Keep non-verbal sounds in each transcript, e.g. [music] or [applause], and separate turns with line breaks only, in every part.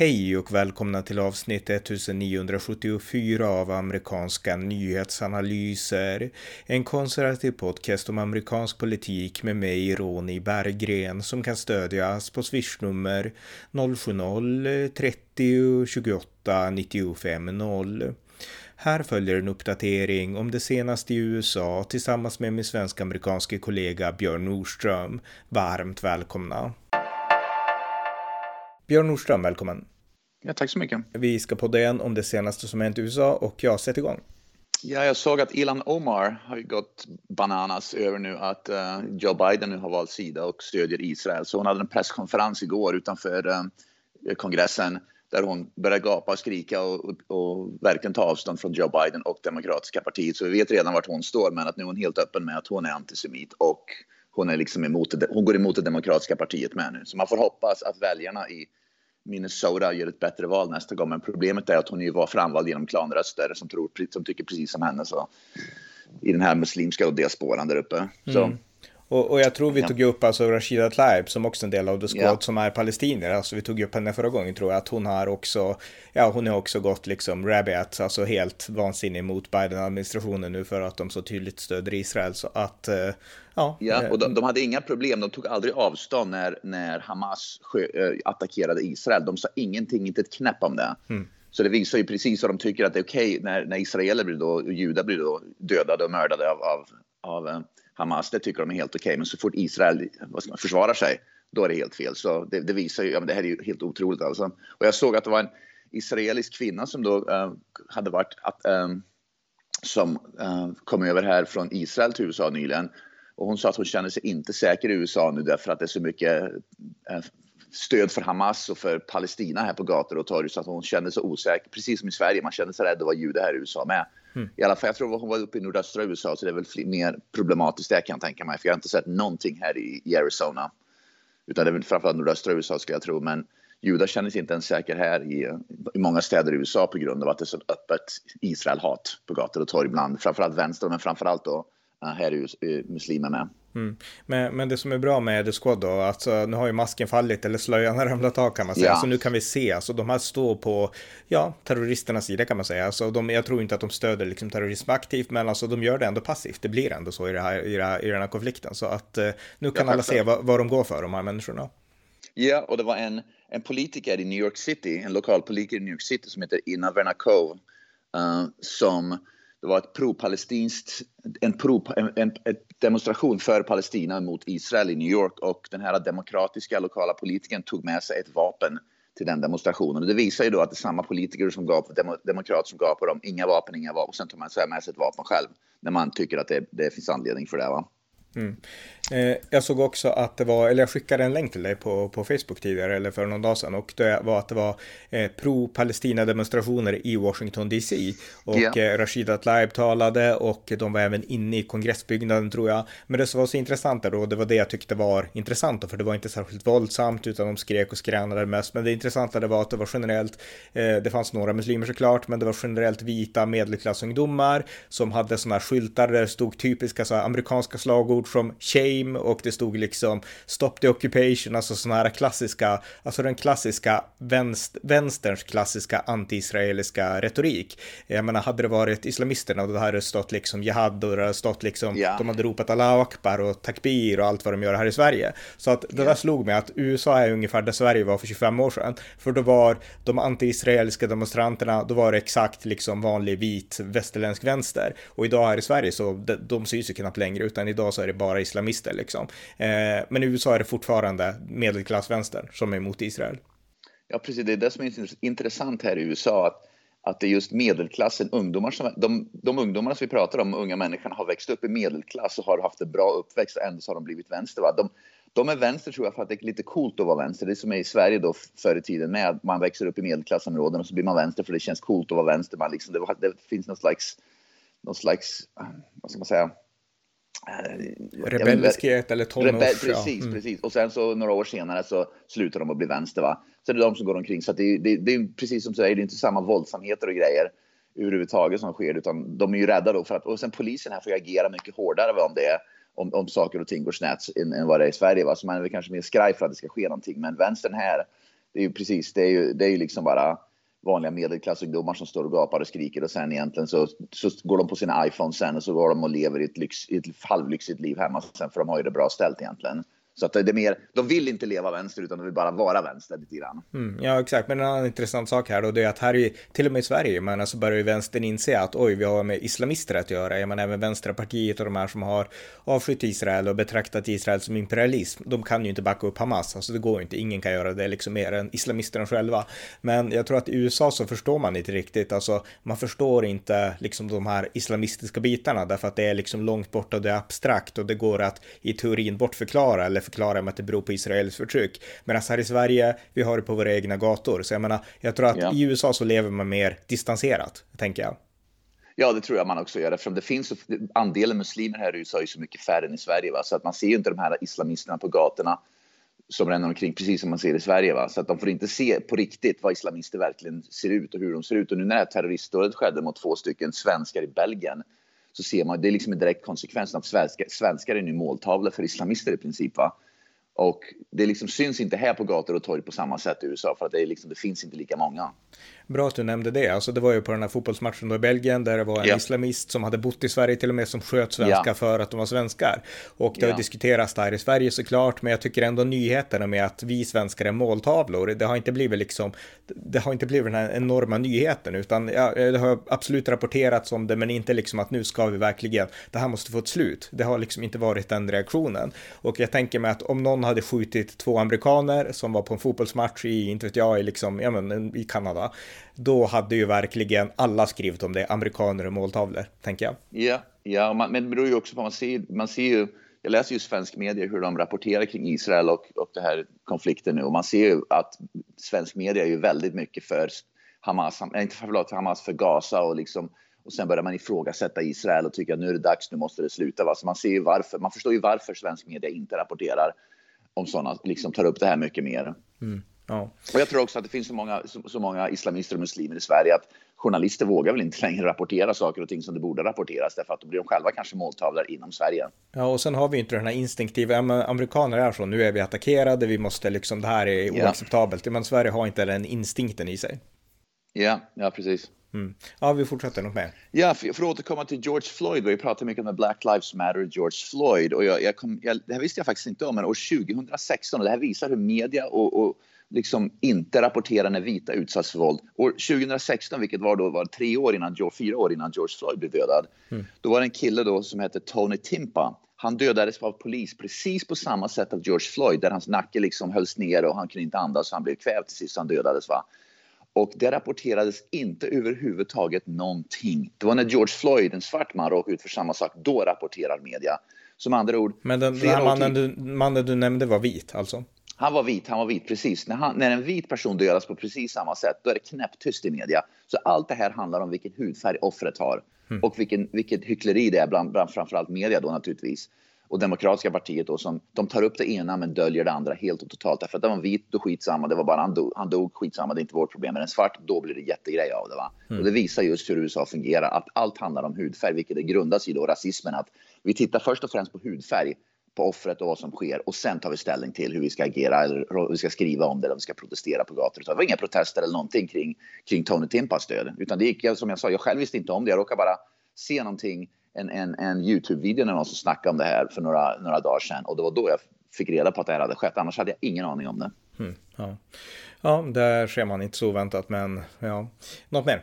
Hej och välkomna till avsnitt 1974 av amerikanska nyhetsanalyser. En konservativ podcast om amerikansk politik med mig, Ronny Berggren, som kan stödjas på swishnummer 070-30 28 95 0. Här följer en uppdatering om det senaste i USA tillsammans med min svensk-amerikanske kollega Björn Nordström. Varmt välkomna! Björn Nordström, välkommen.
Ja, tack så mycket.
Vi ska podda igen om det senaste som hänt i USA och jag sätter igång.
Ja, jag såg att Ilan Omar har gått bananas över nu att uh, Joe Biden nu har valt sida och stödjer Israel. Så hon hade en presskonferens igår utanför uh, kongressen där hon började gapa och skrika och, och, och, verkligen ta avstånd från Joe Biden och Demokratiska partiet. Så vi vet redan vart hon står, men att nu är hon helt öppen med att hon är antisemit och hon, är liksom emot det, hon går emot det Demokratiska partiet med nu. Så man får hoppas att väljarna i Minnesota gör ett bättre val nästa gång. Men problemet är att hon ju var framvald genom klanröster som, tror, som tycker precis som henne. Så, I den här muslimska diasporan där uppe. Så,
mm. Och, och, jag tror vi tog upp alltså Rashida Tlaib som också är en del av The Squad yeah. som är palestinier. Alltså vi tog upp henne förra gången tror jag att hon har också, ja hon har också gått liksom rabiat, alltså helt vansinnig mot Biden-administrationen nu för att de så tydligt stöder Israel. Så att, uh,
ja. Ja, och de, de, hade inga problem, de tog aldrig avstånd när, när Hamas äh, attackerade Israel. De sa ingenting, inte ett knäpp om det. Mm. Så det visar ju precis vad de tycker att det är okej okay när, när israeler blir då, och judar blir då dödade och mördade av, av, av Hamas, det tycker de är helt okej. Okay. Men så fort Israel vad ska man, försvarar sig, då är det helt fel. Så det, det visar ju, ja, men det här är ju helt otroligt alltså. Och jag såg att det var en israelisk kvinna som då uh, hade varit, att, um, som uh, kom över här från Israel till USA nyligen. Och hon sa att hon känner sig inte säker i USA nu därför att det är så mycket eh, stöd för Hamas och för Palestina här på gator och torg så att hon känner sig osäker. Precis som i Sverige, man känner sig rädd att vara jude här i USA med. Mm. I alla fall, jag tror hon var uppe i nordöstra USA så det är väl mer problematiskt där kan jag tänka mig. För jag har inte sett någonting här i, i Arizona. Utan det är väl framförallt nordöstra USA skulle jag tro. Men judar känner sig inte ens säker här i, i många städer i USA på grund av att det är så öppet Israel-hat på gator och torg ibland. Framförallt vänster men framförallt då eh, här är muslimer med.
Mm. Men, men det som är bra med The Squad då, alltså nu har ju masken fallit eller slöjan har ramlat av kan man säga. Ja. Så nu kan vi se, alltså de här står på, ja, terroristernas sida kan man säga. Alltså de, jag tror inte att de stöder liksom terrorism aktivt, men alltså de gör det ändå passivt. Det blir ändå så i, det här, i, det här, i den här konflikten. Så att eh, nu kan ja, alla se vad, vad de går för, de här människorna.
Ja, och det var en, en politiker i New York City, en lokal politiker i New York City som heter Ina Vernakov, uh, som det var ett pro-palestinskt, en, pro, en, en, en, demonstration för Palestina mot Israel i New York och den här demokratiska lokala politikern tog med sig ett vapen till den demonstrationen. Och det visar ju då att det är samma politiker som gav, dem, demokrater som gav på dem, inga vapen, inga vapen, och sen tar man med sig ett vapen själv när man tycker att det, det finns anledning för det. Va?
Mm. Eh, jag såg också att det var, eller jag skickade en länk till dig på, på Facebook tidigare, eller för någon dag sedan, och det var att det var eh, pro-Palestina demonstrationer i Washington DC. Och yeah. eh, Rashida Tlaib talade och de var även inne i kongressbyggnaden tror jag. Men det som var så intressant där då, det var det jag tyckte var intressant, för det var inte särskilt våldsamt, utan de skrek och skränade mest. Men det intressanta det var att det var generellt, eh, det fanns några muslimer såklart, men det var generellt vita medelklassungdomar som hade sådana här skyltar där det stod typiska så här, amerikanska slagord ord som shame och det stod liksom stop the occupation, alltså sådana här klassiska, alltså den klassiska vänst, vänsterns klassiska anti-israeliska retorik. Jag menar, hade det varit islamisterna och det hade stått liksom jihad och det hade stått liksom, yeah. de hade ropat Allah akbar och takbir och allt vad de gör här i Sverige. Så att det yeah. där slog mig att USA är ungefär där Sverige var för 25 år sedan. För då var de anti-israeliska demonstranterna, då var det exakt liksom vanlig vit västerländsk vänster. Och idag här i Sverige så de, de syns ju knappt längre, utan idag så är det bara islamister liksom. Eh, men i USA är det fortfarande medelklassvänstern som är emot Israel.
Ja, precis. Det är det som är intressant här i USA. Att, att det är just medelklassen, ungdomar som, de, de ungdomarna som vi pratar om, unga människorna, har växt upp i medelklass och har haft en bra uppväxt och ändå så har de blivit vänster. Va? De, de är vänster tror jag för att det är lite coolt att vara vänster. Det är som är i Sverige då förr i tiden med att man växer upp i medelklassområden och så blir man vänster för det känns coolt att vara vänster. Man liksom, det, det finns någon slags, någon slags, vad ska man säga,
Rebelliskhet eller tonårs... Rebell,
precis, mm. precis. Och sen så några år senare så slutar de att bli vänster. Va? Så det är de som går omkring. Så det, det, det, är precis som du säger, det är inte samma våldsamheter och grejer överhuvudtaget som sker, utan de är ju rädda då för att, och sen polisen här får agera mycket hårdare om det om, om saker och ting går snett än, än vad det är i Sverige. Va? Så man är väl kanske mer skraj för att det ska ske någonting. Men vänstern här, det är ju precis, det är ju, det är ju liksom bara vanliga medelklassungdomar som står och gapar och skriker och sen egentligen så, så går de på sina iPhones sen och så går de och lever i ett, lyx, i ett halvlyxigt liv hemma sen för de har ju det bra ställt egentligen. Så att det är mer, de vill inte leva vänster utan de vill bara vara vänster lite grann.
Mm, ja, exakt. Men en annan intressant sak här då, det är att här i, till och med i Sverige, men alltså börjar ju vänstern inse att oj, vi har med islamister att göra. Jag menar även Vänsterpartiet och de här som har avskytt Israel och betraktat Israel som imperialism, de kan ju inte backa upp Hamas. Alltså det går ju inte, ingen kan göra det liksom mer än islamisterna själva. Men jag tror att i USA så förstår man inte riktigt, alltså man förstår inte liksom de här islamistiska bitarna därför att det är liksom långt borta och det är abstrakt och det går att i teorin bortförklara eller förklara med att det beror på Israels förtryck. Medan här i Sverige, vi har det på våra egna gator. Så jag menar, jag tror att ja. i USA så lever man mer distanserat, tänker jag.
Ja, det tror jag man också gör. Eftersom det finns, andelen muslimer här i USA är så mycket färre än i Sverige. Va? Så att man ser ju inte de här islamisterna på gatorna som ränner omkring precis som man ser i Sverige. Va? Så att de får inte se på riktigt vad islamister verkligen ser ut och hur de ser ut. Och nu när terroristdådet skedde mot två stycken svenskar i Belgien så ser man, det är liksom en direkt konsekvens av att svenskar, svenskar är nu måltavlor för islamister i princip. Va? Och det liksom syns inte här på gator och torg på samma sätt i USA för att det, är liksom, det finns inte lika många.
Bra att du nämnde det. Alltså det var ju på den här fotbollsmatchen då i Belgien där det var en yeah. islamist som hade bott i Sverige till och med som sköt svenskar yeah. för att de var svenskar. Och det har yeah. diskuterats där i Sverige såklart, men jag tycker ändå nyheterna med att vi svenskar är måltavlor, det har inte blivit liksom, det har inte blivit den här enorma nyheten, utan ja, det har absolut rapporterats om det, men inte liksom att nu ska vi verkligen, det här måste få ett slut. Det har liksom inte varit den reaktionen. Och jag tänker mig att om någon hade skjutit två amerikaner som var på en fotbollsmatch i, inte vet jag, i, liksom, ja, men, i Kanada, då hade ju verkligen alla skrivit om det, amerikaner och måltavlor, tänker jag.
Ja, ja man, men det beror ju också på, man ser, man ser ju, jag läser ju svensk media hur de rapporterar kring Israel och, och den här konflikten nu och man ser ju att svensk media är ju väldigt mycket för Hamas, eh, inte för, förlåt, Hamas för Gaza och liksom och sen börjar man ifrågasätta Israel och tycker att nu är det dags, nu måste det sluta. Va? Så man ser ju varför, man förstår ju varför svensk media inte rapporterar om sådana, liksom tar upp det här mycket mer. Mm. Ja. Och jag tror också att det finns så många, så, så, många islamister och muslimer i Sverige att journalister vågar väl inte längre rapportera saker och ting som det borde rapporteras därför att då blir de själva kanske måltavlor inom Sverige.
Ja, och sen har vi inte den här instinktiva, amerikaner är så, nu är vi attackerade, vi måste liksom, det här är oacceptabelt, ja. men Sverige har inte den instinkten i sig.
Ja, ja precis.
Mm. Ja, vi fortsätter nog med.
Ja, för, för att återkomma till George Floyd, vi pratar mycket om Black Lives Matter, George Floyd, och jag, jag kom, jag, det här visste jag faktiskt inte om, men år 2016, och det här visar hur media och, och liksom inte rapporterar när vita utsatts för våld. År 2016, vilket var då var tre år innan, fyra år innan George Floyd blev dödad, mm. då var det en kille då som hette Tony Timpa. Han dödades av polis precis på samma sätt av George Floyd, där hans nacke liksom hölls ner och han kunde inte andas så han blev kvävd till sist han dödades. Va? Och det rapporterades inte överhuvudtaget någonting. Det var när George Floyd, en svart man, råkade ut för samma sak, då rapporterar media. Som andra ord.
Men den, den mannen du, mannen du nämnde var vit alltså?
Han var vit, han var vit, precis. När, han, när en vit person dödas på precis samma sätt, då är det knäpptyst i media. Så allt det här handlar om vilken hudfärg offret har. Mm. Och vilken, vilket hyckleri det är bland, bland framförallt media då naturligtvis och Demokratiska partiet då som de tar upp det ena men döljer det andra helt och totalt. Därför att det var en vit, då skitsamma, det var bara han dog, han dog skitsamma, det är inte vårt problem. Men en svart, då blir det jättegrej av det. Va? Mm. Och det visar just hur USA fungerar, att allt handlar om hudfärg, vilket det grundas i då rasismen. Att vi tittar först och främst på hudfärg på offret och vad som sker och sen tar vi ställning till hur vi ska agera eller hur vi ska skriva om det eller om vi ska protestera på gator. Det var inga protester eller någonting kring, kring Tony Timpas död, utan det gick, som jag sa, jag själv visste inte om det. Jag råkade bara se någonting en, en, en Youtube-video när någon som snackade om det här för några, några dagar sedan och det var då jag fick reda på att det här hade skett. Annars hade jag ingen aning om det.
Mm, ja. ja, där ser man inte så oväntat, men ja, något mer?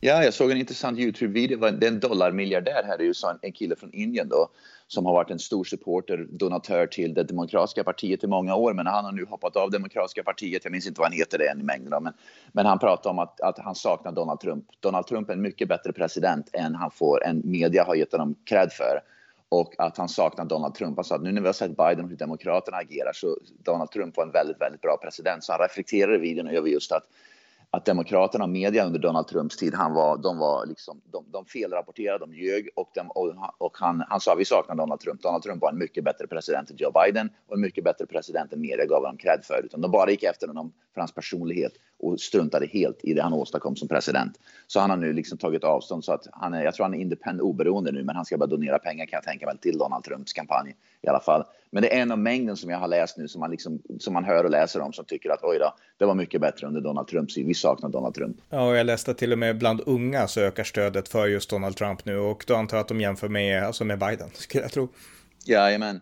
Ja, jag såg en intressant Youtube-video. Det är en dollarmiljardär här i USA, en kille från Indien då, som har varit en stor supporter, donatör till det demokratiska partiet i många år. Men han har nu hoppat av demokratiska partiet. Jag minns inte vad han heter det än i mängden. Men, men han pratar om att, att han saknar Donald Trump. Donald Trump är en mycket bättre president än han får, än media har gett honom cred för och att han saknar Donald Trump. Han sa att nu när vi har sett Biden och hur Demokraterna agerar så Donald Trump var en väldigt, väldigt bra president. Så han reflekterar i videon över just att att Demokraterna och media under Donald Trumps tid, han var, de, var liksom, de, de felrapporterade, de ljög och, de, och, och han, han sa vi saknar Donald Trump. Donald Trump var en mycket bättre president än Joe Biden och en mycket bättre president än media gav honom cred för. Utan de bara gick efter honom för hans personlighet och struntade helt i det han åstadkom som president. Så han har nu liksom tagit avstånd så att han är, jag tror han är independent oberoende nu, men han ska bara donera pengar kan jag tänka mig till Donald Trumps kampanj i alla fall. Men det är en av mängden som jag har läst nu som man, liksom, som man hör och läser om som tycker att oj då, det var mycket bättre under Donald Trumps tid. Vi saknar Donald Trump.
Ja, och jag läste till och med bland unga så ökar stödet för just Donald Trump nu och då antar jag att de jämför med, alltså med Biden, [laughs] skulle jag tro.
Jajamän.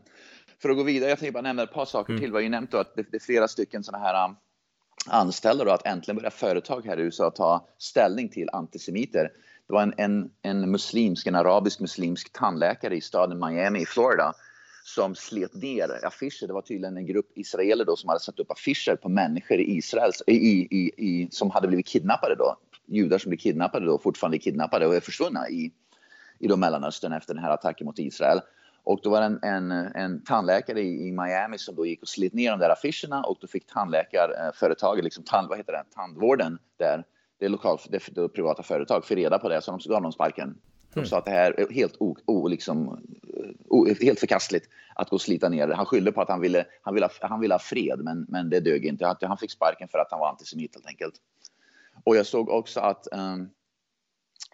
För att gå vidare, jag tänkte bara nämna ett par saker mm. till. Vi har ju nämnt då att det, det är flera stycken sådana här um, anställda då att äntligen börja företag här i USA ta ställning till antisemiter. Det var en, en, en muslimsk, en arabisk muslimsk tandläkare i staden Miami i Florida som slet ner affischer. Det var tydligen en grupp israeler då som hade satt upp affischer på människor i Israel i, i, i, som hade blivit kidnappade då. Judar som blev kidnappade då, fortfarande kidnappade och är försvunna i, i då Mellanöstern efter den här attacken mot Israel. Och då var det en, en, en tandläkare i, i, Miami som då gick och slet ner de där affischerna och då fick tandläkarföretaget, liksom tand, vad heter det, tandvården där, det är lokal, det, det privata företag, fick reda på det så de gav dem sparken. De mm. sa att det här är helt, o, o, liksom, o, helt förkastligt att gå och slita ner det. Han skyllde på att han ville, han ville, han ville ha fred, men, men det dög inte. Han fick sparken för att han var antisemit helt enkelt. Och jag såg också att um,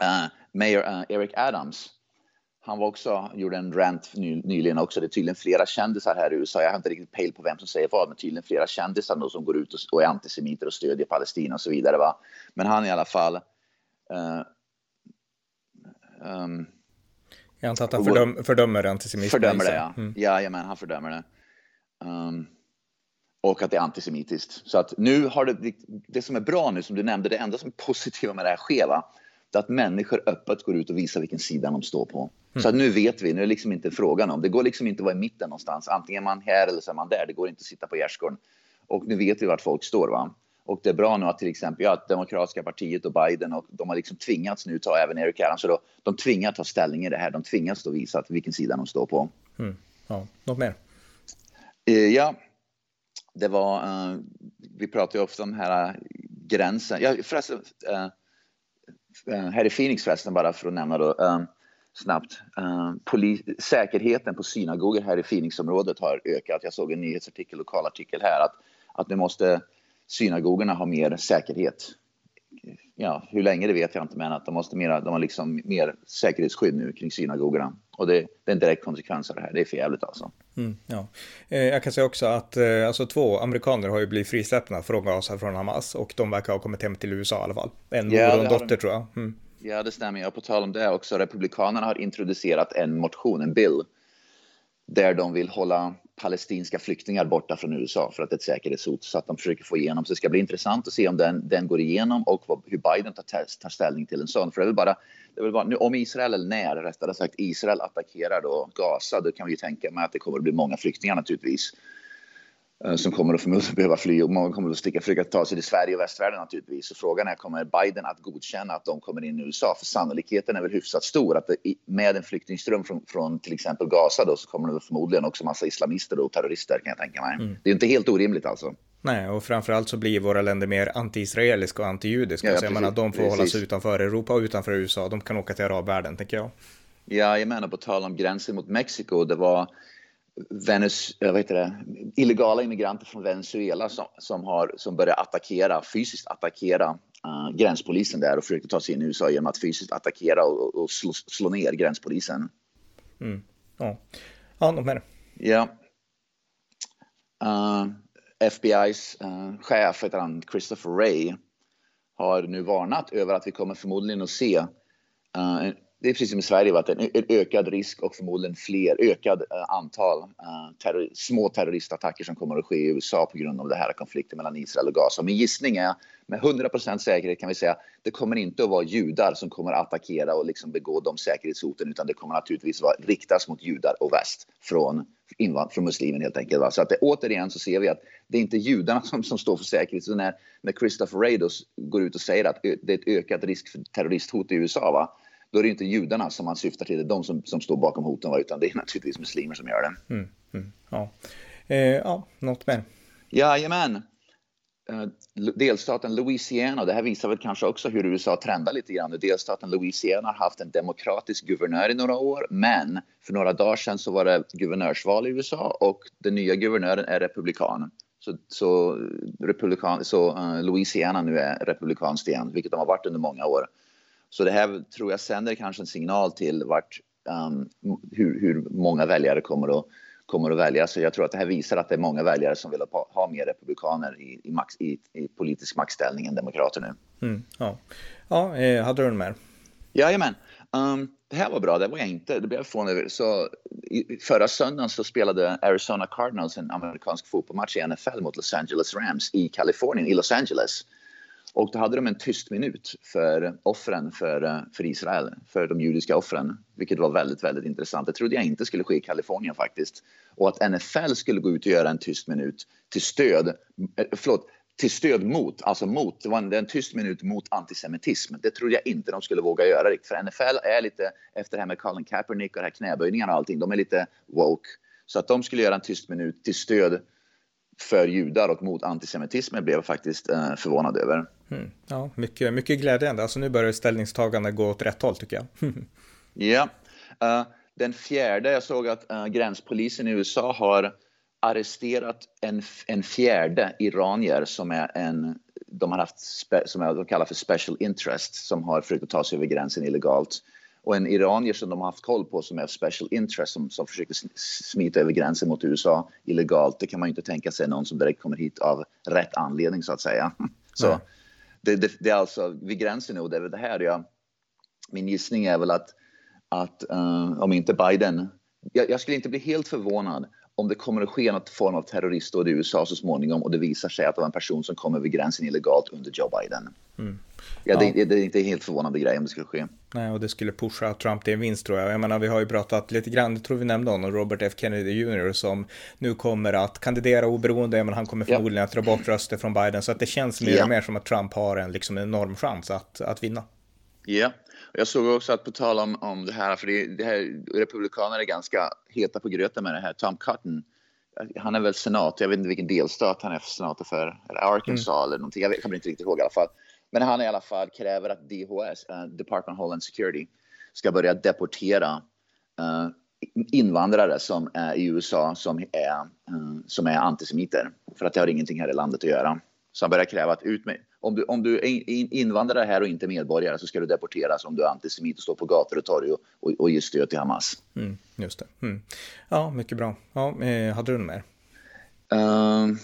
uh, Mayor uh, Eric Adams, han var också, gjorde en rant ny, nyligen också. Det är tydligen flera kändisar här i USA. Jag har inte riktigt pejl på vem som säger vad, men tydligen flera kändisar då som går ut och, och är antisemiter och stödjer Palestina och så vidare. Va? Men han i alla fall. Uh,
um, jag antar att han fördöm, fördömer antisemitism.
Fördömer det, ja. Mm. Jajamän, han fördömer det. Um, och att det är antisemitiskt. Så att nu har det, det som är bra nu, som du nämnde, det enda som är positivt med det här sker, det är att människor öppet går ut och visar vilken sida de står på. Mm. Så att nu vet vi, nu är det liksom inte frågan om, det går liksom inte att vara i mitten någonstans. Antingen är man här eller så är man där, det går inte att sitta på gärdsgården. Och nu vet vi vart folk står. Va? Och det är bra nu att till exempel ja, Demokratiska partiet och Biden och de har liksom tvingats nu ta även Eric Adams. Så då, de tvingas ta ställning i det här. De tvingas då visa att vilken sida de står på.
Mm. Ja, något mer?
Uh, ja, det var, uh, vi pratar ju ofta om den här gränsen. Ja, förresten, uh, Eh, här i Phoenix förresten, bara för att nämna då, um, snabbt. Uh, säkerheten på synagogor här i Phoenixområdet har ökat. Jag såg en nyhetsartikel, lokalartikel här, att, att nu måste synagogorna ha mer säkerhet. Ja, hur länge det vet jag inte, men att de måste mera, de har liksom mer säkerhetsskydd nu kring synagogorna. Och det, det är en direkt konsekvens av det här. Det är för jävligt alltså.
Mm, ja. Eh, jag kan säga också att eh, alltså, två amerikaner har ju blivit frisläppta från Gaza från Hamas och de verkar ha kommit hem till USA i alla fall. En mor ja, och en dotter de... tror jag. Mm.
Ja, det stämmer. Och på tal om det också, Republikanerna har introducerat en motion, en bill, där de vill hålla palestinska flyktingar borta från USA för att det är ett säkerhetshot så att de försöker få igenom. Så det ska bli intressant att se om den, den går igenom och vad, hur Biden tar, tar ställning till en sån. För det är väl bara, det är väl bara nu, om Israel, eller när rättare sagt Israel attackerar då Gaza, då kan vi ju tänka mig att det kommer att bli många flyktingar naturligtvis. Eh, som kommer att förmodligen behöva fly och många kommer att sticka, försöka ta sig till Sverige och västvärlden naturligtvis. Så frågan är, kommer Biden att godkänna att de kommer in i USA? För sannolikheten är väl hyfsat stor att det, med en flyktingström från, från till exempel Gaza då, så kommer det förmodligen också massa islamister och terrorister kan jag tänka mig. Mm. Det är inte helt orimligt alltså.
Nej, och framförallt så blir våra länder mer anti-israeliska och anti-judiska. Ja, ja, så jag menar, de får precis. hålla sig utanför Europa och utanför USA. De kan åka till arabvärlden, tänker jag.
Ja, jag menar på tal om gränsen mot Mexiko. Det var Venez, vad heter det, illegala immigranter från Venezuela som, som, har, som började attackera, fysiskt attackera uh, gränspolisen där och försökte ta sig in i USA genom att fysiskt attackera och, och slå, slå, ner gränspolisen.
Mm. Ja, ja de är
Ja. Uh, FBI's uh, chef, heter han, Christopher Wray, har nu varnat över att vi kommer förmodligen att se uh, det är precis som i Sverige, att en, en ökad risk och förmodligen fler, ökad eh, antal eh, terror, små terroristattacker som kommer att ske i USA på grund av det här konflikten mellan Israel och Gaza. Min gissning är med 100% säkerhet kan vi säga det kommer inte att vara judar som kommer att attackera och liksom begå de säkerhetshoten utan det kommer naturligtvis att riktas mot judar och väst från, från muslimen helt enkelt. Va? Så att det, återigen så ser vi att det är inte judarna som, som står för säkerhet. Så när, när Christopher Rados går ut och säger att det är ett ökat risk för terroristhot i USA va? Då är det inte judarna som man syftar till, det är de som, som står bakom hoten, utan det är naturligtvis muslimer som gör det.
Mm, mm, ja. Eh, ja, något mer?
Jajamän. Eh, delstaten Louisiana, det här visar väl kanske också hur USA trendar lite grann. Delstaten Louisiana har haft en demokratisk guvernör i några år, men för några dagar sedan så var det guvernörsval i USA och den nya guvernören är republikan. så, så, republikan, så uh, Louisiana nu är republikanskt igen, vilket de har varit under många år. Så det här tror jag sänder kanske en signal till vart, um, hur, hur, många väljare kommer att, kommer att välja. Så jag tror att det här visar att det är många väljare som vill ha, ha mer republikaner i, i, max, i, i politisk maktställning än demokrater nu.
Mm, ja, ja eh, hade du den med?
Jajamän. Um, det här var bra, det var jag inte. Det blev jag förvånad över. Så, i, förra söndagen så spelade Arizona Cardinals en amerikansk fotbollsmatch i NFL mot Los Angeles Rams i Kalifornien, i Los Angeles. Och då hade de en tyst minut för offren för, eh, för Israel, för de judiska offren, vilket var väldigt, väldigt intressant. Det trodde jag inte skulle ske i Kalifornien faktiskt. Och att NFL skulle gå ut och göra en tyst minut till stöd, eh, förlåt, till stöd mot, alltså mot, det var en, en tyst minut mot antisemitism. Det trodde jag inte de skulle våga göra riktigt. För NFL är lite, efter det här med Colin Kaepernick och det här knäböjningarna och allting, de är lite woke. Så att de skulle göra en tyst minut till stöd för judar och mot antisemitism blev jag faktiskt eh, förvånad över.
Mm. Ja, mycket, mycket glädjande. Alltså nu börjar ställningstagande gå åt rätt håll tycker jag. [laughs]
ja. Uh, den fjärde, jag såg att uh, gränspolisen i USA har arresterat en, en fjärde iranier som är en, de har haft, som de kallar för special interest, som har försökt att ta sig över gränsen illegalt. Och en iranier som de har haft koll på som är special interest som, som försöker smita över gränsen mot USA illegalt. Det kan man ju inte tänka sig någon som direkt kommer hit av rätt anledning så att säga. [laughs] Så det, det, det, är alltså vid gränsen nu och det är väl det här jag, min gissning är väl att, att uh, om inte Biden, jag, jag skulle inte bli helt förvånad om det kommer att ske något form av terroristdåd i USA så småningom och det visar sig att det var en person som kom över gränsen illegalt under Joe Biden. Mm. Ja, det, ja. det, är inte en helt förvånande grej om det skulle ske.
Nej, och det skulle pusha Trump till en vinst tror jag. Jag menar, vi har ju pratat lite grann, det tror vi nämnde honom, Robert F Kennedy Jr. som nu kommer att kandidera oberoende, men han kommer förmodligen att dra bort röster från Biden. Så att det känns mer och mer som att Trump har en liksom, enorm chans att, att vinna.
Ja, jag såg också att på tal om, om det här, för det, det här, republikaner är ganska heta på gröten med det här, Tom Cotton, han är väl senat, jag vet inte vilken delstat han är senator för, eller Arkansas mm. eller någonting, jag, kommer inte riktigt ihåg i alla fall. Men han i alla fall kräver att DHS, uh, eh, Department of Homeland Security, ska börja deportera uh, invandrare som är i USA som är, uh, som är antisemiter. För att det har ingenting här i landet att göra. Han börjar kräva att ut med, om du, om du är invandrare här och inte medborgare så ska du deporteras om du är antisemit och står på gator och torg och, och, och ger stöd till Hamas.
Mm, just det. Mm. Ja, mycket bra. Ja, eh, hade du något mer?
Uh,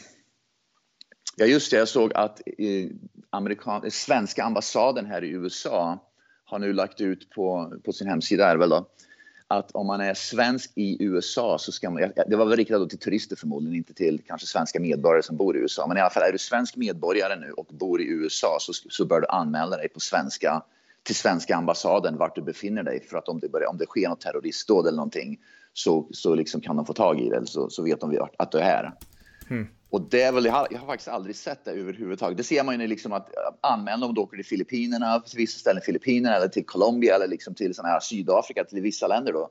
ja, just det. Jag såg att eh, amerikan svenska ambassaden här i USA har nu lagt ut på, på sin hemsida, är väl då, att om man är svensk i USA så ska man, det var väl riktat till turister förmodligen, inte till kanske svenska medborgare som bor i USA, men i alla fall är du svensk medborgare nu och bor i USA så, så bör du anmäla dig på svenska, till svenska ambassaden vart du befinner dig för att om det, börjar, om det sker något terroristdåd eller någonting så, så liksom kan de få tag i dig så, så vet de att du är här. Mm. Och det är väl, jag har, jag har, faktiskt aldrig sett det överhuvudtaget. Det ser man ju liksom att eh, anmäla om du åker till Filippinerna, till vissa ställen i Filippinerna eller till Colombia eller liksom till såna här Sydafrika, till vissa länder då.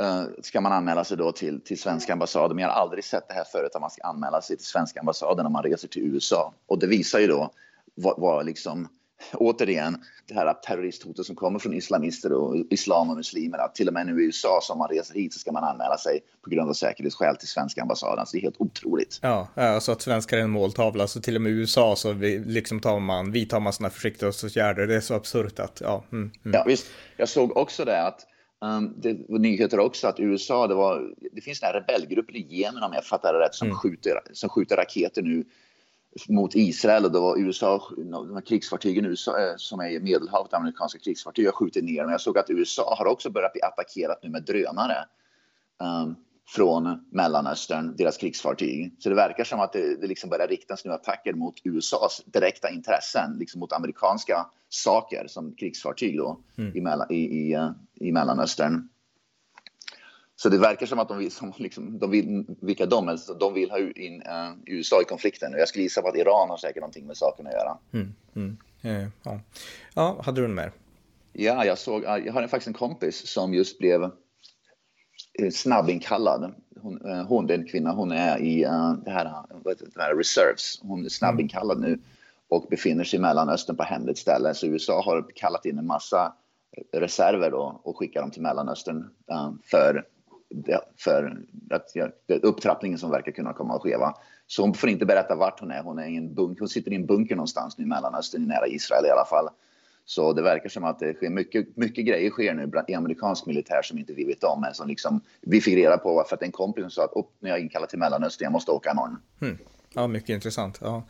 Uh, ska man anmäla sig då till, till svenska ambassaden. Men jag har aldrig sett det här förut att man ska anmäla sig till svenska ambassaden när man reser till USA. Och det visar ju då vad, vad liksom återigen det här terroristhotet som kommer från islamister och islam och muslimer. Att till och med nu i USA som man reser hit så ska man anmäla sig på grund av säkerhetsskäl till svenska ambassaden. Alltså det är helt otroligt.
Ja, alltså att svenskar är en måltavla. Så till och med i USA så vi, liksom tar man, vidtar man sådana försiktighetsåtgärder. Det är så absurt att, ja. Mm,
mm. Ja, visst. Jag såg också det att Um, det var nyheter också att USA, det, var, det finns den här rebellgrupper i Jemen om jag fattar det rätt som, mm. skjuter, som skjuter raketer nu mot Israel och då var USA, de här krigsfartygen USA, eh, som är i Medelhavet, amerikanska krigsfartyg, har skjutit ner. Men jag såg att USA har också börjat bli attackerat nu med drönare um, från Mellanöstern, deras krigsfartyg. Så det verkar som att det, det liksom börjar riktas nu attacker mot USAs direkta intressen, liksom mot amerikanska saker som krigsfartyg då mm. i, i, i, eh, i Mellanöstern. Så det verkar som att de vill, som liksom, de vill vilka de är, de vill ha in uh, USA i konflikten. Jag skulle gissa på att Iran har säkert någonting med saken att göra.
Mm, mm, eh, ja. ja, hade du något mer?
Ja, jag såg, jag har faktiskt en kompis som just blev eh, snabbinkallad. Hon, uh, hon den kvinna, hon är i uh, det, här, det här reserves. Hon är snabbinkallad mm. nu och befinner sig i Mellanöstern på hemligt ställe. Så USA har kallat in en massa reserver då och skickar dem till Mellanöstern uh, för för att, ja, upptrappningen som verkar kunna komma att skeva. Så hon får inte berätta vart hon är. Hon, är i en bunk, hon sitter i en bunker någonstans nu i Mellanöstern, nära Israel i alla fall. Så det verkar som att det sker mycket, mycket grejer sker nu i amerikansk militär som inte vi vet om. Men som liksom, vi fick reda på för att en kompis sa att nu när jag är inkallad till Mellanöstern, jag måste åka imorgon.
Hmm. Ja, mycket intressant. Ja.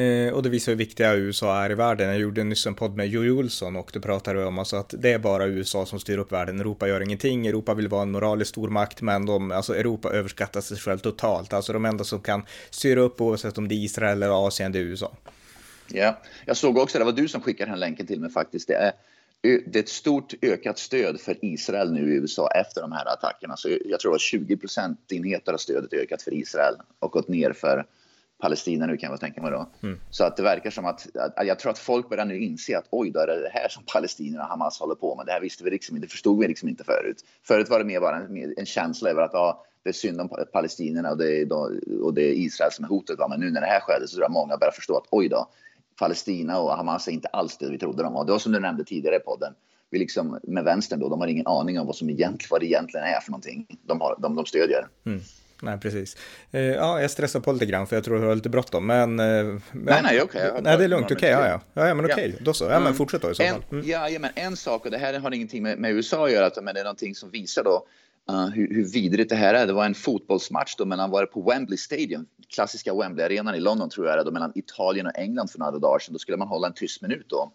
Eh, och det visar hur viktiga USA är i världen. Jag gjorde nyss en podd med Jojo Olsson och då pratade om alltså att det är bara USA som styr upp världen. Europa gör ingenting. Europa vill vara en moralisk stormakt, men de, alltså Europa överskattar sig själv totalt. Alltså de enda som kan styra upp oavsett om det är Israel eller Asien, det är USA.
Ja, jag såg också, det var du som skickade den länken till mig faktiskt. Det är, det är ett stort ökat stöd för Israel nu i USA efter de här attackerna. Så jag tror att 20 procentenheter av stödet ökat för Israel och gått ner för Palestina nu kan jag tänka mig då. Mm. Så att det verkar som att, att, jag tror att folk börjar nu inse att oj, då är det det här som palestinierna och Hamas håller på med. Det här visste vi liksom inte, det förstod vi liksom inte förut. Förut var det mer bara en, en känsla över att ja, det är synd om palestinierna och det är, och det är Israel som är hotet. Va? Men nu när det här skedde så tror jag många börjar förstå att oj då, Palestina och Hamas är inte alls det vi trodde de var. Det var som du nämnde tidigare i podden. Vi liksom, med vänstern då, de har ingen aning om vad, som egentligen, vad det egentligen är för någonting de, har, de, de stödjer. Mm.
Nej, precis. Eh, ja, jag stressar på lite grann för jag tror jag har lite bråttom, men... Eh,
nej, nej, okej. Okay.
Nej, det är lugnt, okej, okay, ja, ja. Ja, men okej, okay. då så. Ja, men mm. fortsätt då i så fall.
Mm. Ja, ja, men en sak, och det här har ingenting med, med USA att göra, men det är någonting som visar då Uh, hur, hur vidrigt det här är. Det var en fotbollsmatch då mellan, var det på Wembley Stadium, klassiska Wembley-arenan i London tror jag det då, mellan Italien och England för några dagar sedan. Då skulle man hålla en tyst minut då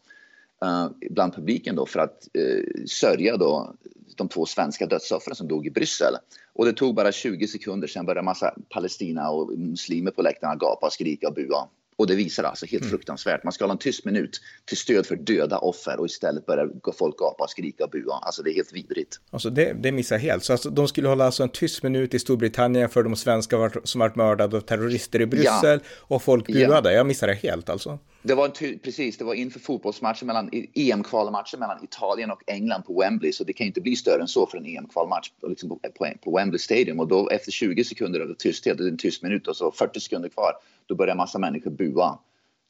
uh, bland publiken då för att uh, sörja då de två svenska dödsoffren som dog i Bryssel. Och det tog bara 20 sekunder, sen började en massa Palestina och muslimer på läktarna gapa, skrika och bua. Och det visar alltså helt mm. fruktansvärt. Man ska hålla en tyst minut till stöd för döda offer och istället börjar folk gapa, skrika och bua. Alltså det är helt vidrigt.
Alltså det, det missar jag helt. Så alltså, de skulle hålla alltså en tyst minut i Storbritannien för de svenskar som varit mördade av terrorister i Bryssel ja. och folk buade. Ja. Jag missar det helt alltså.
Det var en precis, det var inför fotbollsmatchen mellan EM-kvalmatchen mellan Italien och England på Wembley, så det kan inte bli större än så för en EM-kvalmatch liksom på, på, på, Wembley Stadium. Och då efter 20 sekunder av tysthet, en tyst minut och så 40 sekunder kvar, då börjar massa människor bua.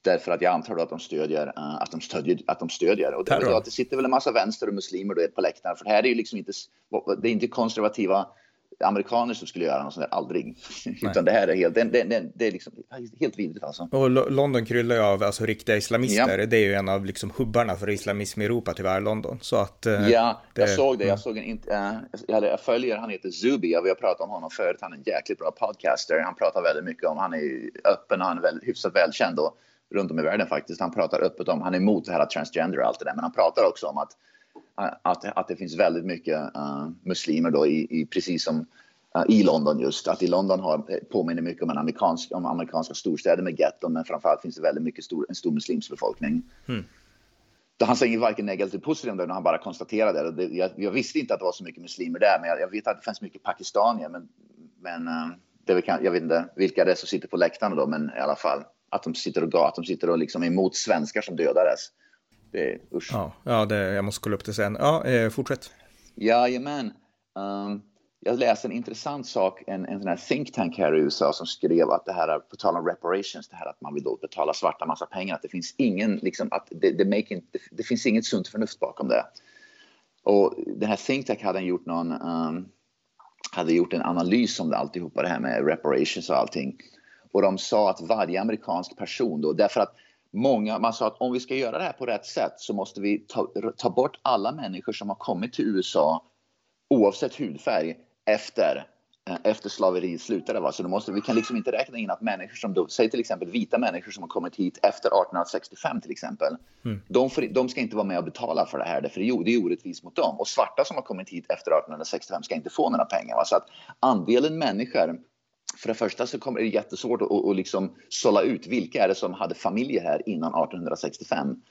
Därför att jag antar att de stödjer, uh, att de stödjer, att de stödjer. Och det, att det sitter väl en massa vänster och muslimer då på läktaren, för det här är ju liksom inte, det är inte konservativa amerikaner som skulle göra något sånt där, aldrig. Utan det här är helt, det, det, det är liksom helt vidrigt alltså.
Och London kryllar ju av alltså, riktiga islamister. Ja. Det är ju en av liksom hubbarna för islamism i Europa tyvärr, London. Så att,
eh, ja, det, jag såg det. Jag, såg en, äh, jag, jag följer, han heter Zubi, vi har pratat om honom förut. Han är en jäkligt bra podcaster. Han pratar väldigt mycket om, han är öppen och han är väl, hyfsat välkänd då, runt om i världen faktiskt. Han pratar öppet om, han är emot det här transgender och allt det där, men han pratar också om att att, att det finns väldigt mycket uh, muslimer då i, i precis som uh, i London just. Att i London har, eh, påminner mycket om, en amerikansk, om amerikanska storstäder med getton men framförallt finns det väldigt mycket stor, en stor muslimsk befolkning. Mm. Han säger varken negativt eller positivt om det, han bara konstaterade det. Jag, jag, visste inte att det var så mycket muslimer där, men jag, jag vet att det finns mycket pakistanier. Men, men uh, det kan, jag vet inte vilka det är som sitter på läktarna då, men i alla fall att de sitter och, att de sitter och liksom emot svenskar som dödades. Det, usch.
Ja, ja det, jag måste kolla upp det sen. Ja, eh, fortsätt.
Jajamän. Um, jag läste en intressant sak, en, en sån här think tank här i USA som skrev att det här, på tal om reparations, det här att man vill då betala svarta massa pengar, att det finns ingen, liksom, att det, det, making, det, det finns inget sunt förnuft bakom det. Och den här think tank hade gjort någon, um, hade gjort en analys om det alltihopa, det här med reparations och allting. Och de sa att varje amerikansk person då, därför att många, man sa att om vi ska göra det här på rätt sätt så måste vi ta, ta bort alla människor som har kommit till USA oavsett hudfärg efter eh, efter slaveriet slutade. Va? Så då måste, vi kan liksom inte räkna in att människor som, då, säg till exempel vita människor som har kommit hit efter 1865 till exempel, mm. de, får, de, ska inte vara med och betala för det här, för det, det är orättvist mot dem. Och svarta som har kommit hit efter 1865 ska inte få några pengar. Va? Så att andelen människor för det första så kommer det jättesvårt att, att liksom sålla ut vilka är det som hade familjer här innan 1865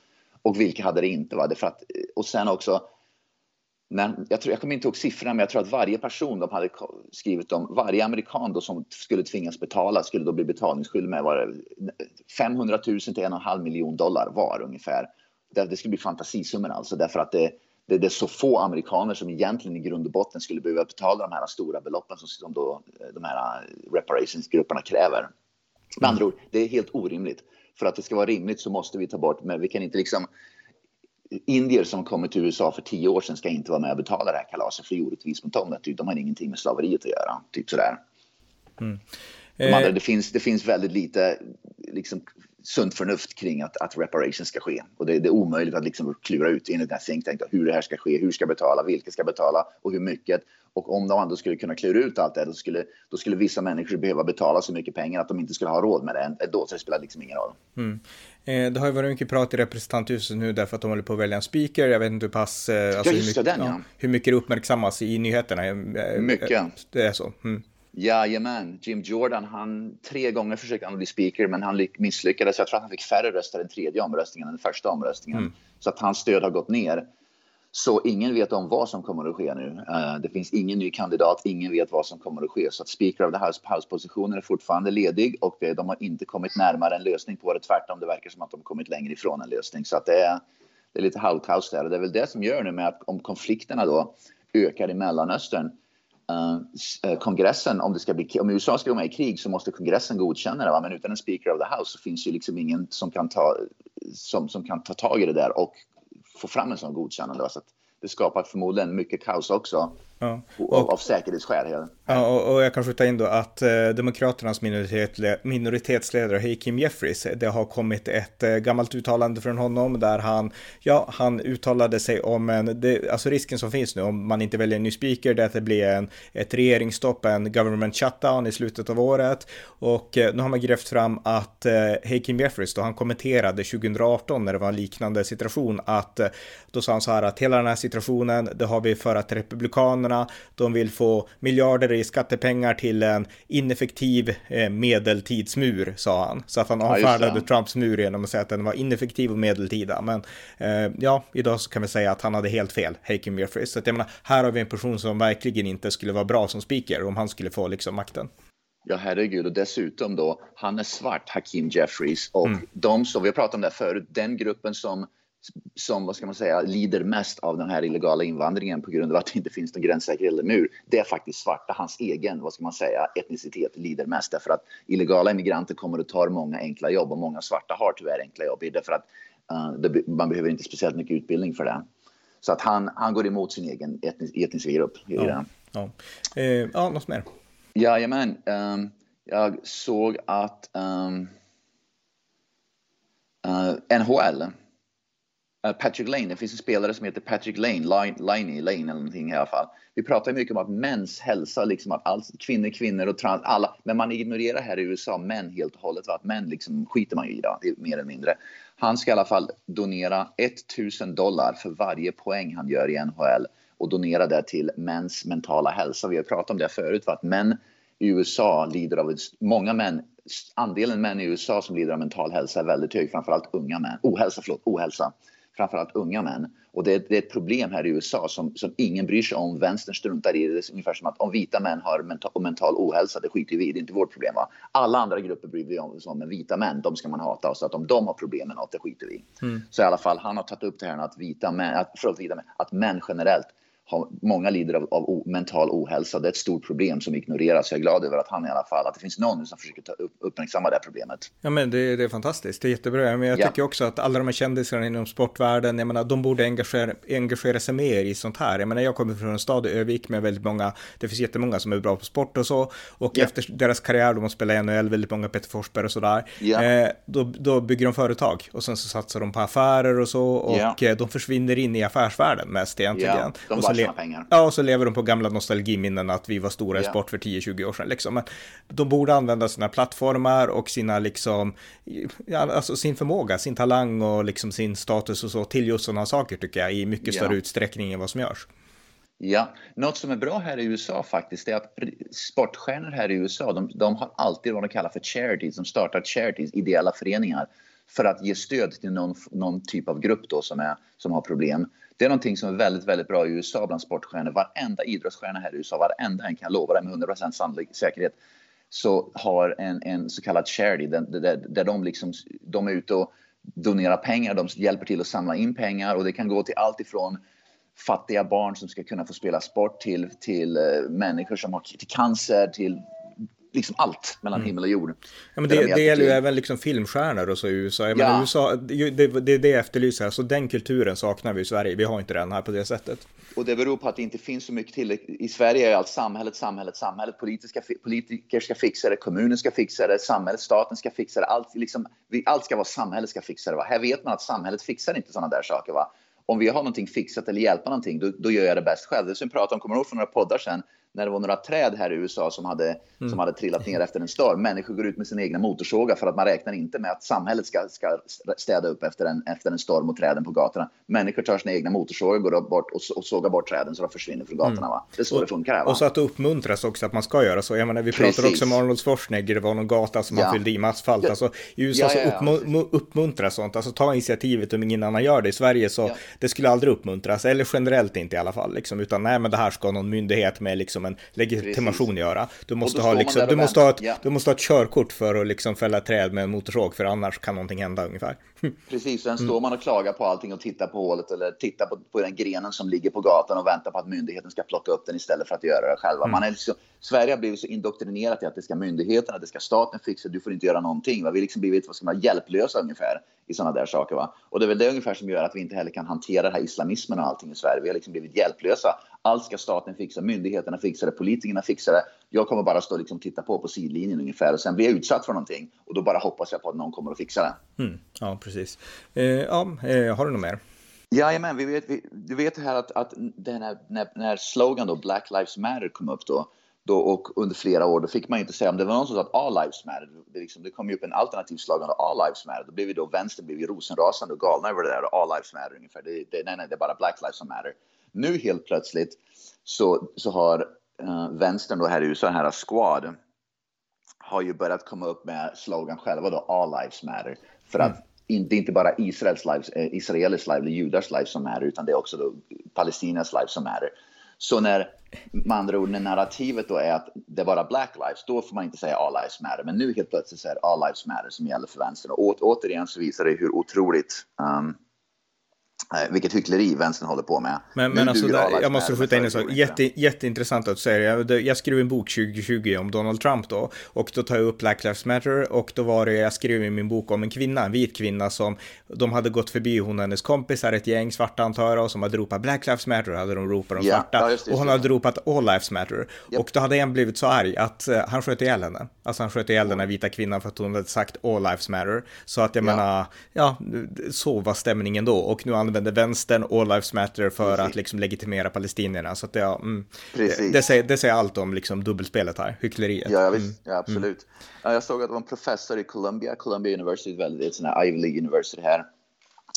och vilka hade det inte. Va? Det för att, eh, och sen också, när, jag, tror, jag kommer inte ihåg siffrorna, men jag tror att varje person de hade skrivit om, varje amerikan då som skulle tvingas betala skulle då bli betalningsskyldig med var 500 000 till en och en halv miljon dollar var ungefär. Det, det skulle bli fantasisummor alltså, därför att det, det, det, är så få amerikaner som egentligen i grund och botten skulle behöva betala de här stora beloppen som, som då, eh, de här reparationsgrupperna kräver. Med andra ord, det är helt orimligt. För att det ska vara rimligt så måste vi ta bort, men vi kan inte liksom indier som kommer till USA för tio år sedan ska inte vara med och betala det här kalaset för det är orättvist mot dem. Typ, de har ingenting med slaveriet att göra. Typ sådär. Mm. De andra, eh. det, finns, det finns väldigt lite liksom, sunt förnuft kring att, att reparation ska ske. Och det, det är omöjligt att liksom klura ut enligt den här think tank hur det här ska ske, hur ska betala, vilka ska betala och hur mycket. Och om de ändå skulle kunna klura ut allt det, då skulle, då skulle vissa människor behöva betala så mycket pengar att de inte skulle ha råd med det. Då så det spelar liksom ingen roll. Mm.
Eh, det har ju varit mycket prat i representanthuset nu därför att de håller på att välja en speaker. Jag vet inte hur pass...
Eh, alltså, ja, hur, mycket, den, ja.
hur mycket det uppmärksammas i nyheterna.
Eh, mycket.
Det är så. Mm.
Jajamän, Jim Jordan, han tre gånger försökte han bli speaker men han misslyckades. Jag tror att han fick färre röster den tredje omröstningen än den första omröstningen. Mm. Så att hans stöd har gått ner. Så ingen vet om vad som kommer att ske nu. Uh, det finns ingen ny kandidat, ingen vet vad som kommer att ske. Så att Speaker of the House, House-positionen är fortfarande ledig och det, de har inte kommit närmare en lösning på det. Tvärtom, det verkar som att de har kommit längre ifrån en lösning. Så att det är, det är lite halvkaos där. Och det är väl det som gör nu med att om konflikterna då ökar i Mellanöstern Uh, kongressen, om, det ska bli, om USA ska gå med i krig så måste kongressen godkänna det. Va? Men utan en speaker of the house så finns ju liksom ingen som kan ta, som, som kan ta tag i det där och få fram en sån godkännande. Va? Så det skapar förmodligen mycket kaos också. Ja. Och, av, av säkerhetsskäl.
Ja, och, och, jag kan skjuta in då att eh, Demokraternas minoritet, minoritetsledare Hakeem Jeffries, det har kommit ett eh, gammalt uttalande från honom där han, ja, han uttalade sig om en, det, alltså risken som finns nu om man inte väljer en ny speaker, det är att det blir en, ett regeringsstopp, en government shutdown i slutet av året. Och eh, nu har man grävt fram att eh, Hakeem Jeffries då, han kommenterade 2018 när det var en liknande situation, att eh, då sa han så här att hela den här situationen, det har vi för att republikanerna Demokraterna. De vill få miljarder i skattepengar till en ineffektiv eh, medeltidsmur, sa han. Så att han avfärdade ja, Trumps mur genom att säga att den var ineffektiv och medeltida. Men eh, ja, idag så kan vi säga att han hade helt fel, Hakeem Jeffries. Så att jag menar, här har vi en person som verkligen inte skulle vara bra som speaker om han skulle få liksom makten.
Ja, herregud. Och dessutom då, han är svart, Hakeem Jeffries. Och mm. de som, vi har pratat om det förut, den gruppen som som vad ska man säga, lider mest av den här illegala invandringen på grund av att det inte finns någon gränssäker eller mur. Det är faktiskt svarta, hans egen vad ska man säga, etnicitet lider mest därför att illegala immigranter kommer att ta många enkla jobb och många svarta har tyvärr enkla jobb därför att uh, det, man behöver inte speciellt mycket utbildning för det. Så att han, han går emot sin egen etnis, etniska grupp.
Ja, ja. Eh, ja, något mer?
Jajamän. Um, jag såg att um, uh, NHL Uh, Eh, Patrick Lane, det finns en spelare som heter Patrick Lane, Liney Lane eller någonting i alla fall. Vi pratar mycket om att mäns hälsa, liksom att allt, kvinnor, kvinnor och trans, alla, men man ignorerar här i USA män helt och hållet. Att män liksom skiter man ju i, då, mer eller mindre. Han ska i alla fall donera 1000 dollar för varje poäng han gör i NHL och donera det till mäns mentala hälsa. Vi har pratat om det förut, för att män i USA lider av, många män, andelen män i USA som lider av mental hälsa är väldigt hög, framförallt unga män, ohälsa, förlåt, ohälsa framförallt unga män. Och det, det, är ett problem här i USA som, som ingen bryr sig om. Vänstern struntar i det. Det är ungefär som att om vita män har mental, mental ohälsa, det skiter vi i. Det är inte vårt problem. Va? Alla andra grupper bryr vi oss om, men vita män, de ska man hata. Så att om de har problem med något, det skiter vi i. Mm. Så i alla fall, han har tagit upp det här att vita män, att, förlåt, vita män, att män generellt har, många lider av, av o, mental ohälsa. Det är ett stort problem som ignoreras. Jag är glad över att han i alla fall, att det finns någon som försöker ta upp, uppmärksamma det här problemet.
Ja, men det, det är fantastiskt. Det är jättebra. Men jag ja. tycker också att alla de här kändisarna inom sportvärlden, jag menar, de borde engagera, engagera sig mer i sånt här. Jag menar, jag kommer från en stad, Övik, med väldigt många, det finns jättemånga som är bra på sport och så. Och ja. efter deras karriär, de har spelat i NHL, väldigt många Peter Forsberg och sådär, ja. eh, då, då bygger de företag och sen så satsar de på affärer och så och. Eh, de försvinner in i affärsvärlden mest egentligen. Ja,
de tjänar pengar.
Ja, och så lever de på gamla nostalgiminnen att vi var stora i ja. sport för 10-20 år sedan. Liksom. Men de borde använda sina plattformar och sina, liksom, alltså sin förmåga, sin talang och liksom sin status och så till just sådana saker tycker jag i mycket större ja. utsträckning än vad som görs.
Ja, något som är bra här i USA faktiskt är att sportstjärnor här i USA, de, de har alltid vad de kallar för charities, de startar charities, ideella föreningar för att ge stöd till någon, någon typ av grupp då som, är, som har problem. Det är någonting som är väldigt, väldigt bra i USA bland sportstjärnor. Varenda idrottsstjärna här i USA, varenda en kan lova det med 100 sannolik säkerhet, så har en, en så kallad charity där, där, där de, liksom, de är ute och donerar pengar, de hjälper till att samla in pengar och det kan gå till allt ifrån fattiga barn som ska kunna få spela sport till, till eh, människor som har till cancer, till liksom allt mellan mm. himmel och jord.
Ja, men det, det, det gäller ju även liksom filmstjärnor och så i USA. Jag ja. USA det, det, det är det jag efterlyser, alltså den kulturen saknar vi i Sverige. Vi har inte den här på det sättet.
Och det beror på att det inte finns så mycket till. I Sverige är allt samhället, samhället, samhället. Politiska, politiker ska fixa det, kommunen ska fixa det, samhället, staten ska fixa det. Allt, liksom, allt ska vara samhället ska fixa det. Va? Här vet man att samhället fixar inte sådana där saker. Va? Om vi har någonting fixat eller hjälpa någonting, då, då gör jag det bäst själv. Det som vi pratade om, kommer ihåg för några poddar sedan, när det var några träd här i USA som hade, mm. som hade trillat ner efter en storm. Människor går ut med sina egna motorsågar för att man räknar inte med att samhället ska, ska städa upp efter en, efter en storm och träden på gatorna. Människor tar sina egna motorsågar, går bort och, och sågar bort träden så de försvinner från gatorna. Mm. Va? Det är så
och,
det funkar här.
Va? Och så att det uppmuntras också att man ska göra så. Jag menar, vi pratar också om Arnold Schwarzenegger, det var någon gata som ja. han fyllde i med asfalt. Ja. Alltså, I USA ja, ja, så uppmu uppmuntras sånt, alltså ta initiativet om ingen annan gör det. I Sverige så det skulle aldrig uppmuntras, eller generellt inte i alla fall, liksom, utan nej, men det här ska någon myndighet med liksom en legitim legitimation göra. Du måste, ha, liksom, du, måste ha ett, ja. du måste ha ett körkort för att liksom fälla träd med en motorsåg, för annars kan någonting hända ungefär. [laughs]
Precis, sen står man och klagar på allting och tittar på hålet eller tittar på, på den grenen som ligger på gatan och väntar på att myndigheten ska plocka upp den istället för att göra det själva. Mm. Man är liksom, Sverige har blivit så indoktrinerat i att det ska myndigheterna, det ska staten fixa, du får inte göra någonting. Va? Vi har liksom blivit vad ska man, hjälplösa ungefär i sådana där saker. Va? Och det är väl det ungefär som gör att vi inte heller kan hantera den här islamismen och allting i Sverige. Vi har liksom blivit hjälplösa. Allt ska staten fixa, myndigheterna fixar det, politikerna fixar det. Jag kommer bara stå och liksom titta på på sidlinjen ungefär och sen blir jag utsatt för någonting och då bara hoppas jag på att någon kommer att fixa det.
Mm. Ja, precis. Eh, ja, eh, har du något mer?
Jajamän, vi vet, vi, du vet här att, att den här, när, när slogan då, Black Lives Matter kom upp då, då, och under flera år, då fick man inte säga om det var någon som sa att all lives matter. Det, liksom, det kom ju upp en alternativ slogan, all lives matter. Då blev vi då vänster, blev vi rosenrasande och galna över det där, all lives matter ungefär. Det, det, nej, nej, det är bara black lives matter. Nu helt plötsligt så, så har uh, vänstern då här i USA, här Squad, har ju börjat komma upp med slogan själva då, all lives matter. För mm. att inte, inte bara Israels lives, eh, Israelis liv eller judars liv som är utan det är också då Palestinas liv som är Så när, med andra ord, när narrativet då är att det är bara black lives, då får man inte säga all lives matter. Men nu helt plötsligt så är det all lives matter som gäller för vänstern. Och återigen så visar det hur otroligt um, vilket hyckleri vänstern håller på med.
Men, men alltså, där, jag måste skjuta in en sak. Jätte, jätteintressant att du säger. Jag, jag skrev en bok 2020 om Donald Trump då. Och då tar jag upp Black Lives Matter. Och då var det, jag skrev i min bok om en kvinna, en vit kvinna som de hade gått förbi, hon och hennes kompisar, ett gäng svarta antar jag, som hade ropat Black Lives Matter, hade de ropat de yeah, svarta. Ja, det, och hon hade ropat All Lives Matter. Yep. Och då hade en blivit så arg att uh, han sköt ihjäl henne. Alltså han sköt ihjäl den här vita kvinnan för att hon hade sagt All Lives Matter. Så att jag yeah. menar, ja, så var stämningen då. Och nu använder vänstern All Lives Matter för Precis. att liksom legitimera palestinierna. Så att det, mm, det, det, säger, det säger allt om liksom dubbelspelet här, hyckleriet.
Ja, visst, mm. ja absolut. Mm. Jag såg att det var en professor i Columbia, Columbia University, väldigt, sånt här Ivy League University här.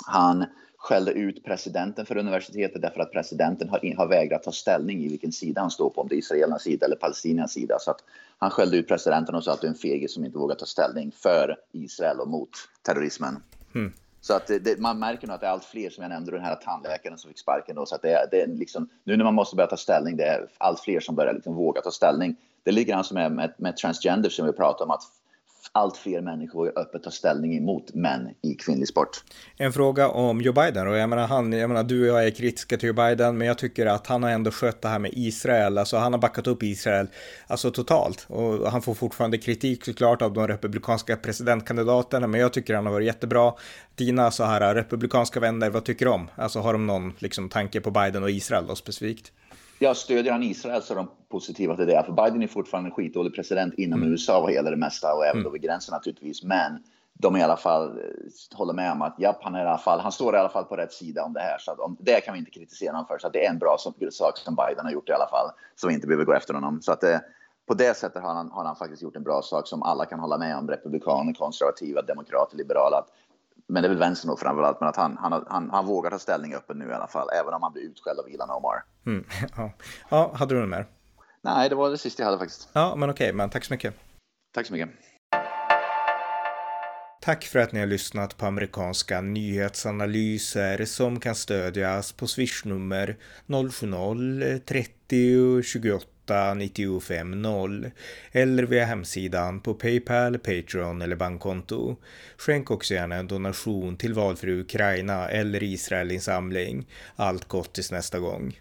Han skällde ut presidenten för universitetet därför att presidenten har, har vägrat ta ställning i vilken sida han står på, om det är israelernas sida eller palestiniernas sida. Så att han skällde ut presidenten och sa att det är en fegis som inte vågar ta ställning för Israel och mot terrorismen. Mm. Så att det, man märker nog att det är allt fler, som jag nämnde, den här tandläkaren som fick sparken. Då, så att det det är liksom, nu när man måste börja ta ställning, det är allt fler som börjar liksom våga ta ställning. Det ligger alltså med, med, med transgender som vi pratar om, att allt fler människor öppet tar ställning emot män i kvinnlig sport.
En fråga om Joe Biden och jag menar, han, jag menar du och jag är kritiska till Joe Biden men jag tycker att han har ändå skött det här med Israel, alltså han har backat upp Israel alltså totalt och han får fortfarande kritik såklart av de republikanska presidentkandidaterna men jag tycker han har varit jättebra. Dina så här republikanska vänner, vad tycker du om? Alltså har de någon liksom tanke på Biden och Israel då specifikt?
Ja, stödjer han Israel så är de positiva till det. För Biden är fortfarande en skitdålig president inom mm. USA vad gäller det mesta och även mm. över gränsen naturligtvis. Men de i alla fall håller med om att japp, han, är i alla fall, han står i alla fall på rätt sida om det här. Så att om, det kan vi inte kritisera honom för. Så att det är en bra sak som Biden har gjort i alla fall. Som vi inte behöver gå efter honom. Så att det, eh, på det sättet har han, har han faktiskt gjort en bra sak som alla kan hålla med om. Republikaner, konservativa, demokrater, liberala. Att men det är väl vänstern då framförallt, men att han, han, han, han vågar ta ställning öppen nu i alla fall, även om han blir utskälld av Ilan Omar.
Mm, [laughs] ja. ja, hade du något mer?
Nej, det var det sista jag hade faktiskt.
Ja, men okej, men tack så mycket.
Tack så mycket.
Tack för att ni har lyssnat på amerikanska nyhetsanalyser som kan stödjas på swishnummer 070-30 28 950 eller via hemsidan på Paypal, Patreon eller bankkonto. Skänk också gärna en donation till valfri Ukraina eller Israelinsamling. Allt gott tills nästa gång.